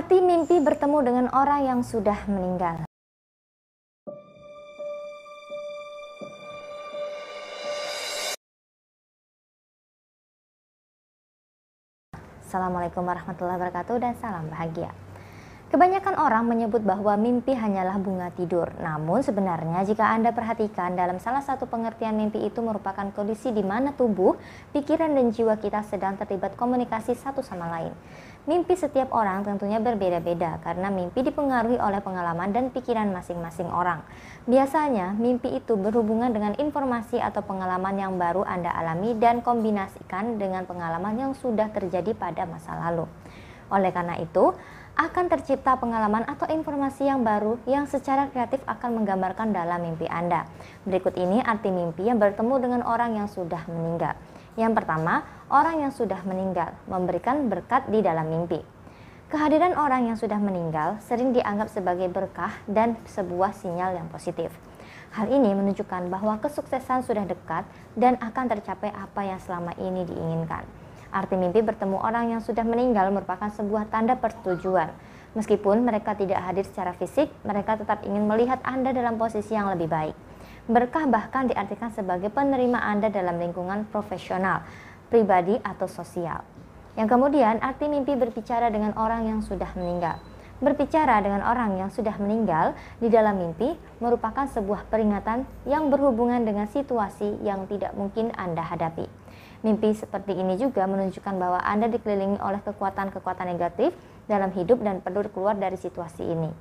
Arti mimpi bertemu dengan orang yang sudah meninggal. Assalamualaikum warahmatullahi wabarakatuh dan salam bahagia. Kebanyakan orang menyebut bahwa mimpi hanyalah bunga tidur. Namun sebenarnya jika Anda perhatikan dalam salah satu pengertian mimpi itu merupakan kondisi di mana tubuh, pikiran dan jiwa kita sedang terlibat komunikasi satu sama lain. Mimpi setiap orang tentunya berbeda-beda karena mimpi dipengaruhi oleh pengalaman dan pikiran masing-masing orang. Biasanya mimpi itu berhubungan dengan informasi atau pengalaman yang baru Anda alami dan kombinasikan dengan pengalaman yang sudah terjadi pada masa lalu. Oleh karena itu, akan tercipta pengalaman atau informasi yang baru yang secara kreatif akan menggambarkan dalam mimpi Anda. Berikut ini arti mimpi yang bertemu dengan orang yang sudah meninggal. Yang pertama, orang yang sudah meninggal memberikan berkat di dalam mimpi. Kehadiran orang yang sudah meninggal sering dianggap sebagai berkah dan sebuah sinyal yang positif. Hal ini menunjukkan bahwa kesuksesan sudah dekat dan akan tercapai apa yang selama ini diinginkan. Arti mimpi bertemu orang yang sudah meninggal merupakan sebuah tanda persetujuan. Meskipun mereka tidak hadir secara fisik, mereka tetap ingin melihat Anda dalam posisi yang lebih baik. Berkah bahkan diartikan sebagai penerima Anda dalam lingkungan profesional, pribadi, atau sosial. Yang kemudian, arti mimpi berbicara dengan orang yang sudah meninggal. Berbicara dengan orang yang sudah meninggal di dalam mimpi merupakan sebuah peringatan yang berhubungan dengan situasi yang tidak mungkin Anda hadapi. Mimpi seperti ini juga menunjukkan bahwa Anda dikelilingi oleh kekuatan-kekuatan negatif dalam hidup dan perlu keluar dari situasi ini.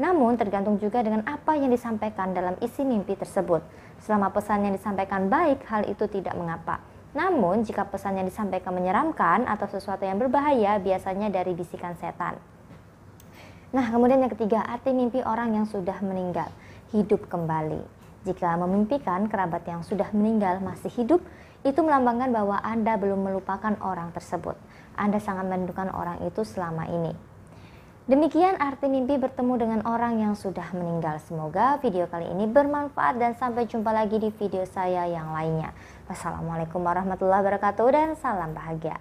Namun tergantung juga dengan apa yang disampaikan dalam isi mimpi tersebut. Selama pesan yang disampaikan baik, hal itu tidak mengapa. Namun jika pesan yang disampaikan menyeramkan atau sesuatu yang berbahaya, biasanya dari bisikan setan. Nah, kemudian yang ketiga, arti mimpi orang yang sudah meninggal, hidup kembali. Jika memimpikan kerabat yang sudah meninggal masih hidup, itu melambangkan bahwa Anda belum melupakan orang tersebut. Anda sangat merindukan orang itu selama ini. Demikian arti mimpi bertemu dengan orang yang sudah meninggal. Semoga video kali ini bermanfaat dan sampai jumpa lagi di video saya yang lainnya. Wassalamualaikum warahmatullahi wabarakatuh dan salam bahagia.